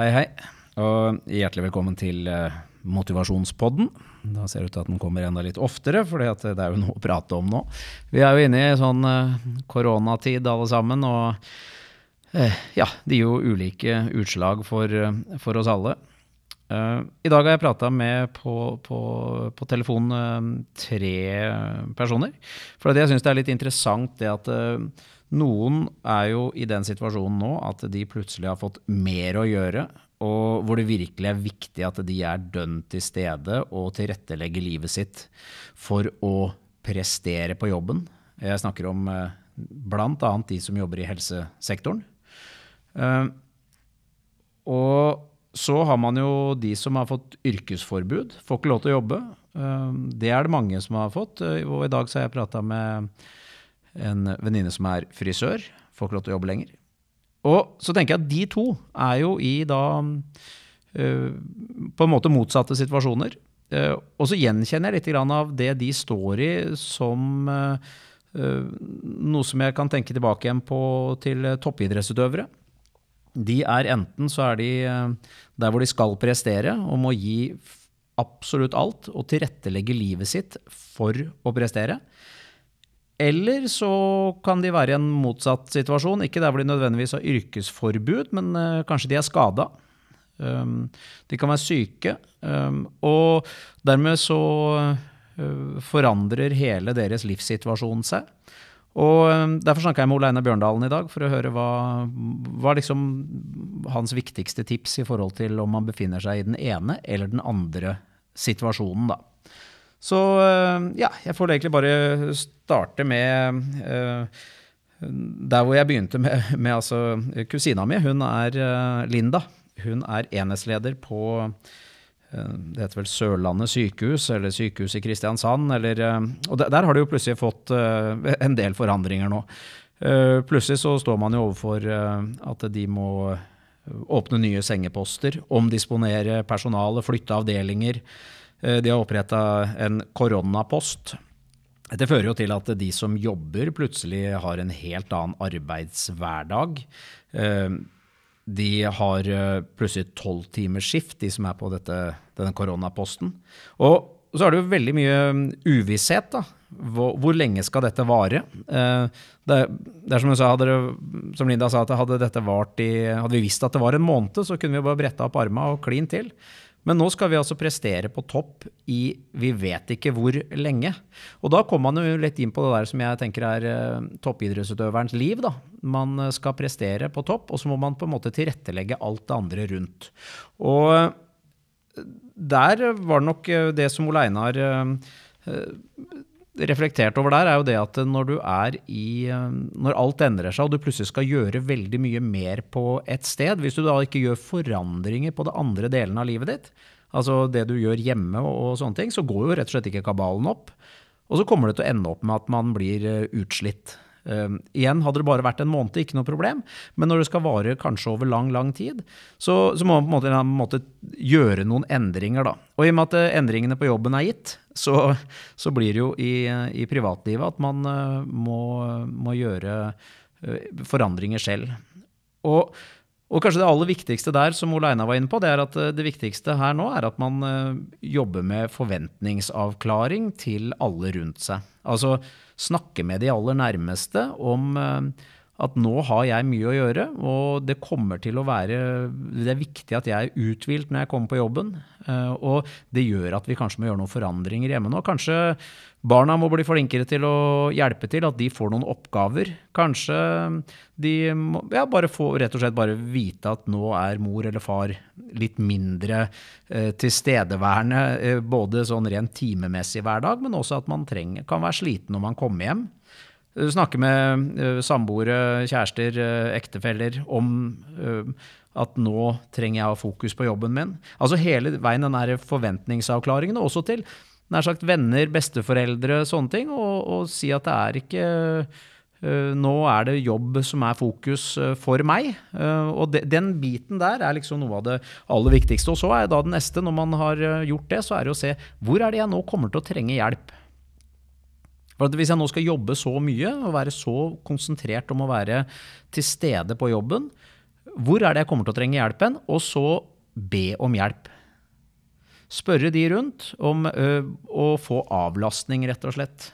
Hei, hei, og hjertelig velkommen til uh, Motivasjonspodden. Da ser det ut til at den kommer enda litt oftere, for det er jo noe å prate om nå. Vi er jo inne i sånn uh, koronatid alle sammen, og uh, ja, det gir jo ulike utslag for, for oss alle. I dag har jeg prata med på, på, på telefon tre personer. For jeg syns det er litt interessant det at noen er jo i den situasjonen nå at de plutselig har fått mer å gjøre, og hvor det virkelig er viktig at de er dønn til stede og tilrettelegger livet sitt for å prestere på jobben. Jeg snakker om eh, bl.a. de som jobber i helsesektoren. Eh, og så har man jo de som har fått yrkesforbud, får ikke lov til å jobbe. Eh, det er det mange som har fått, og i dag så har jeg prata med en venninne som er frisør. Får ikke lov til å jobbe lenger. Og så tenker jeg at de to er jo i da uh, på en måte motsatte situasjoner. Uh, og så gjenkjenner jeg litt av det de står i som uh, noe som jeg kan tenke tilbake igjen på til toppidrettsutøvere. De er enten så er de der hvor de skal prestere og må gi absolutt alt og tilrettelegge livet sitt for å prestere. Eller så kan de være i en motsatt situasjon. Ikke der hvor de nødvendigvis har yrkesforbud, men uh, kanskje de er skada. Um, de kan være syke. Um, og dermed så uh, forandrer hele deres livssituasjon seg. Og um, Derfor snakka jeg med Ole Einar Bjørndalen i dag for å høre hva, hva liksom hans viktigste tips i forhold til om man befinner seg i den ene eller den andre situasjonen. da. Så eh, ja, jeg får egentlig bare starte med uh, der hvor jeg begynte med, med altså, kusina mi. Hun er uh, Linda. Hun er enhetsleder på det heter vel Sørlandet sykehus, eller sykehuset i Kristiansand. Eller, og der, der, har de jo plutselig fått en del forandringer nå. plutselig så står man jo overfor at de må åpne nye sengeposter, omdisponere personale, flytte avdelinger. Eh, de har oppretta en koronapost. Dette fører jo til at de som jobber, plutselig har en helt annen arbeidshverdag. Eh, de har eh, plutselig tolvtimersskift, de som er på dette, denne koronaposten. Og så er det jo veldig mye uvisshet. da. Hvor, hvor lenge skal dette vare? Det, det er som, sa, det, som, Linda sa, at hadde, i, hadde vi visst at det var en måned, så kunne vi bare bretta opp arma og klin til. Men nå skal vi altså prestere på topp i vi vet ikke hvor lenge. Og da kommer man jo litt inn på det der som jeg tenker er uh, toppidrettsutøverens liv. da. Man eh, skal prestere på topp, og så må man på en måte tilrettelegge alt det andre rundt. Og uh, der var det nok det som Ole Einar reflektert over der, er jo det at når du er i Når alt endrer seg, og du plutselig skal gjøre veldig mye mer på et sted, hvis du da ikke gjør forandringer på det andre delen av livet ditt, altså det du gjør hjemme og sånne ting, så går jo rett og slett ikke kabalen opp. Og så kommer det til å ende opp med at man blir eh, utslitt. Uh, igjen, hadde det bare vært en måned, ikke noe problem. Men når det skal vare kanskje over lang lang tid, så, så må man på en måte, måte, gjøre noen endringer. da. Og i og med at uh, endringene på jobben er gitt, så, så blir det jo i, i privatlivet at man uh, må, må, gjøre forandringer selv. Og, og, kanskje det aller viktigste der, som Ole Einar var inne på, det er at det viktigste her nå er at man jobber med forventningsavklaring til alle rundt seg. Altså snakke med de aller nærmeste om eh, at nå har jeg mye å gjøre, og det kommer til å være Det er viktig at jeg er uthvilt når jeg kommer på jobben. Eh, og det gjør at vi kanskje må gjøre noen forandringer hjemme nå. Kanskje barna må bli flinkere til å hjelpe til, at de får noen oppgaver. Kanskje de må ja, bare få rett og slett bare vite at nå er mor eller far litt mindre eh, tilstedeværende, eh, både sånn rent timemessig hver dag, men også at man trenger, kan være sliten når man kommer hjem. Snakke med uh, samboere, kjærester, uh, ektefeller om uh, at nå trenger jeg å ha fokus på jobben min. Altså hele veien den forventningsavklaringen, også til nær sagt venner, besteforeldre, sånne ting, og, og si at det er ikke Nå er det jobb som er fokus for meg. Og de, den biten der er liksom noe av det aller viktigste. Og så er da det neste, når man har gjort det, så er det å se hvor er det jeg nå kommer til å trenge hjelp. For Hvis jeg nå skal jobbe så mye og være så konsentrert om å være til stede på jobben, Hvor er det jeg kommer til å trenge hjelpen? Og så be om hjelp. Spørre de rundt om ø, å få avlastning, rett og slett.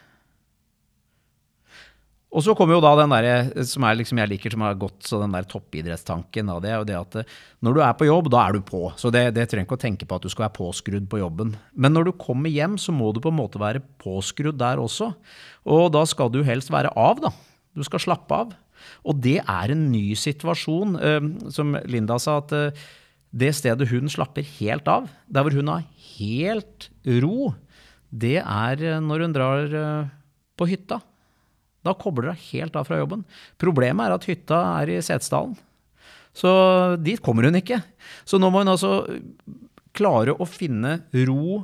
Og så kommer jo da den der, som er liksom jeg liker som har gått, så den der toppidrettstanken. Da, det er det at når du er på jobb, da er du på. Så det, det trenger ikke å tenke på at du skal være påskrudd på jobben. Men når du kommer hjem, så må du på en måte være påskrudd der også. Og da skal du helst være av, da. Du skal slappe av. Og det er en ny situasjon. Som Linda sa, at det stedet hun slapper helt av, der hvor hun har helt ro, det er når hun drar på hytta. Da kobler hun helt av fra jobben. Problemet er at hytta er i Setesdalen. Så dit kommer hun ikke. Så nå må hun altså klare å finne ro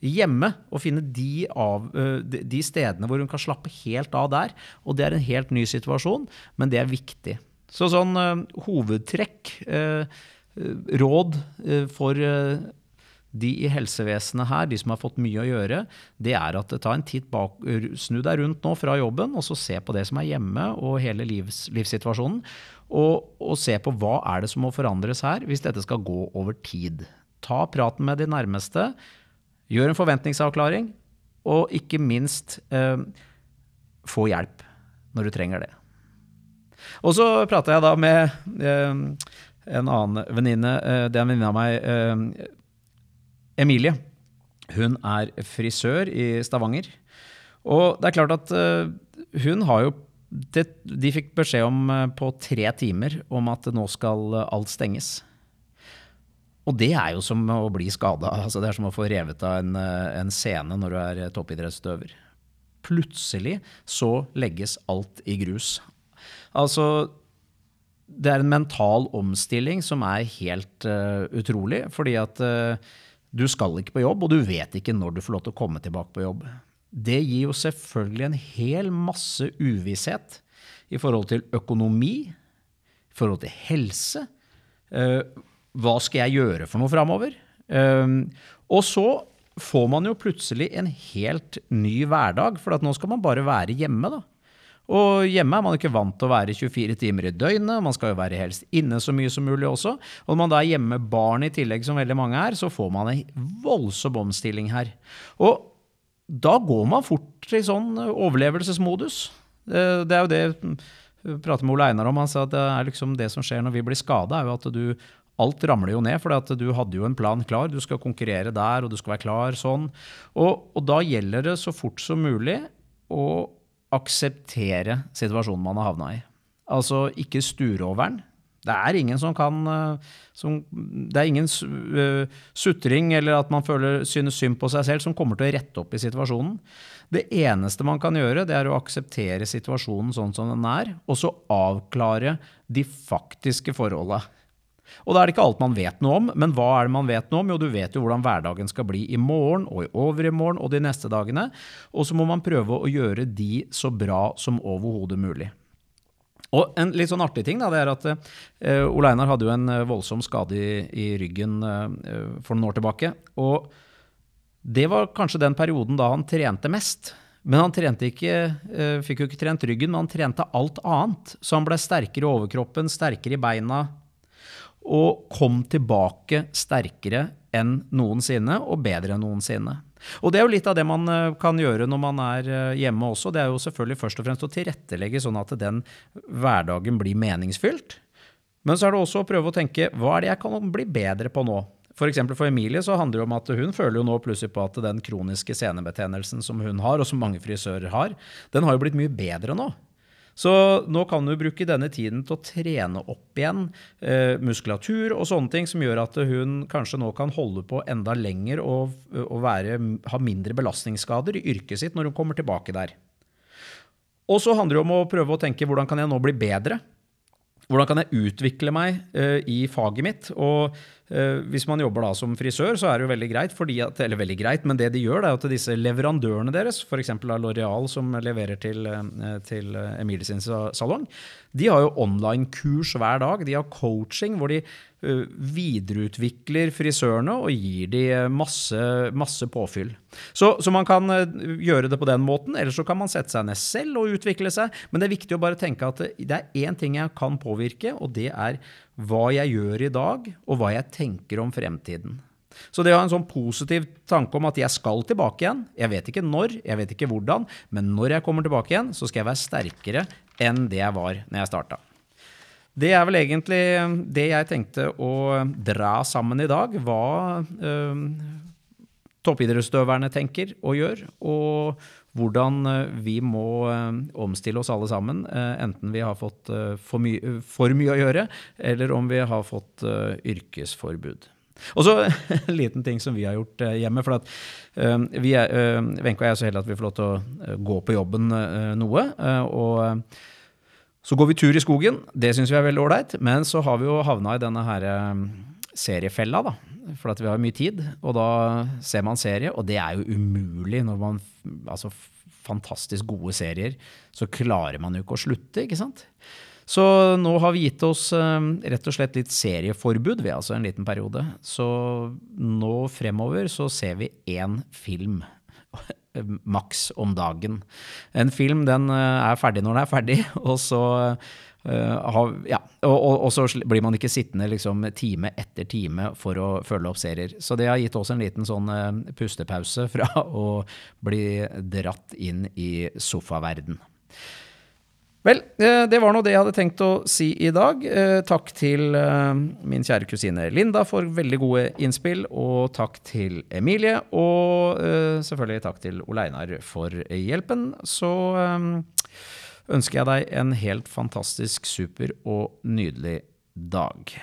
hjemme, og finne de, av, de stedene hvor hun kan slappe helt av der. Og det er en helt ny situasjon, men det er viktig. Så sånn hovedtrekk råd eh, for eh, de i helsevesenet her, de som har fått mye å gjøre, det er at ta en titt bak, snu deg rundt nå fra jobben, og så se på det som er hjemme og hele livs, livssituasjonen. Og, og, se på hva er det som må forandres her, hvis dette skal gå over tid. Ta praten med de nærmeste. Gjør en forventningsavklaring. Og ikke minst eh, få hjelp når du trenger det. Og så prata jeg da med eh, en annen venninne. Eh, det er en venninne av meg, eh, Emilie. Hun er frisør i Stavanger. Og det er klart at eh, hun har jo det, De fikk beskjed om på tre timer om at nå skal alt stenges. Og det er jo som å bli skada. Altså det er som å få revet av en, en scene når du er toppidrettsutøver. Plutselig så legges alt i grus. Altså, det er en mental omstilling som er helt uh, utrolig. Fordi at uh, du skal ikke på jobb, og du vet ikke når du får lov til å komme tilbake på jobb. Det gir jo selvfølgelig en hel masse uvisshet i forhold til økonomi, i forhold til helse. Uh, hva skal jeg gjøre for noe framover? og så får man jo plutselig en helt ny hverdag, for nå skal man bare være hjemme. da. Og hjemme er man ikke vant til å være 24 timer i døgnet, man skal jo være helst inne så mye som mulig også. Og når man da er hjemme med barn i tillegg, som veldig mange er, så får man en voldsom omstilling her. Og da går man fort i sånn overlevelsesmodus. Det er jo det jeg prater med Ole Einar om. Han sa at det er liksom det som skjer når vi blir skada, er jo at du Alt ramler jo ned, for du hadde jo en plan klar. Du skal konkurrere der, og du skal være klar sånn. Og, og da gjelder det så fort som mulig å akseptere situasjonen man har havna i. Altså ikke sture over den. Det er ingen som kan eh, som, Det er ingen uh, sutring eller at man føler, synes synd på seg selv som kommer til å rette opp i situasjonen. Det eneste man kan gjøre, det er å akseptere situasjonen sånn som den er, og så avklare de faktiske forholda. Og da er det ikke alt man vet noe om, men hva er det man vet noe om? Jo, du vet jo hvordan hverdagen skal bli i morgen og i overmorgen og de neste dagene. Og så må man prøve å gjøre de så bra som overhodet mulig. Og en litt sånn artig ting da, det er at uh, Ole Einar hadde jo en uh, voldsom skade i, i ryggen uh, for noen år tilbake. Og det var kanskje den perioden da han trente mest. Men han trente ikke, fikk jo ikke trent ryggen, men han trente alt annet. Så han ble sterkere i overkroppen, sterkere i beina, og kom tilbake sterkere enn noensinne og bedre enn noensinne. Og Det er jo litt av det man eh, kan gjøre når man er eh, hjemme også. Det er jo selvfølgelig først og fremst å tilrettelegge sånn at den hverdagen blir meningsfylt. Men så er det også å prøve å tenke hva er det jeg kan bli bedre på nå? F.eks. For, for Emilie så handler det om at hun føler jo nå plutselig på at den kroniske senebetennelsen som hun har, og som mange frisører har, den har jo blitt mye bedre nå. Så nå kan du bruke denne tiden til å trene opp igjen eh, muskulatur og sånne ting, som gjør at hun kanskje nå kan holde på enda lenger og, og være, ha mindre belastningsskader i yrket sitt når hun kommer tilbake der. Og så handler det om å prøve å tenke hvordan kan jeg nå bli bedre? Hvordan kan jeg utvikle meg eh, i faget mitt? Og hvis man jobber da som frisør, så er det jo veldig greit, at, eller veldig greit, men det de gjør, det er at disse leverandørene deres, f.eks. L'Oreal som leverer til, uh, til Emilie sin salong, de har jo online-kurs hver dag. De har coaching hvor de videreutvikler frisørene og gir de masse, masse påfyll. Så, så, man kan gjøre det på den måten, eller så kan man sette seg ned selv og utvikle seg. Men det er viktig å bare tenke at det, er én ting jeg kan påvirke, og det er hva jeg gjør i dag, og hva jeg tenker om fremtiden. Så det å ha en sånn positiv tanke om at jeg skal tilbake igjen, jeg vet ikke når, jeg vet ikke hvordan, men når jeg kommer tilbake igjen, så skal jeg være sterkere enn det jeg var når jeg starta. Det er vel egentlig det jeg tenkte å dra sammen i dag, hva øh, toppidrettsutøverne tenker og gjør, og hvordan øh, vi må øh, omstille oss alle sammen, øh, enten vi har fått for, my for, mye å gjøre, eller om vi har fått yrkesforbud. Og så en liten ting som vi har gjort hjemme. for at vi er, Wenche og jeg er så heldige at vi får lov til å gå på jobben noe. og så går vi tur i skogen. Det syns vi er veldig ålreit. Men så har vi jo havna i denne her eh, seriefella, da. For vi har mye tid. Og da ser man serie, og det er jo umulig når man Altså fantastisk gode serier. Så klarer man jo ikke å slutte, ikke sant? Så nå har vi gitt oss eh, rett og slett litt serieforbud ved altså en liten periode. Så nå fremover så ser vi én film maks om dagen. En film den eh, er ferdig når den er ferdig, og så, uh, ja, og, og, og, så blir man ikke sittende liksom, time etter time for å følge opp serier. Så det har gitt oss en liten sånn uh, pustepause fra å bli dratt inn i sofaverden. Vel, uh, det var nå det jeg hadde tenkt å si i dag. Takk til min kjære kusine Linda for veldig gode innspill, og takk til Emilie. Og selvfølgelig takk til Ole Einar for hjelpen. Så ønsker jeg deg en helt fantastisk super og nydelig dag.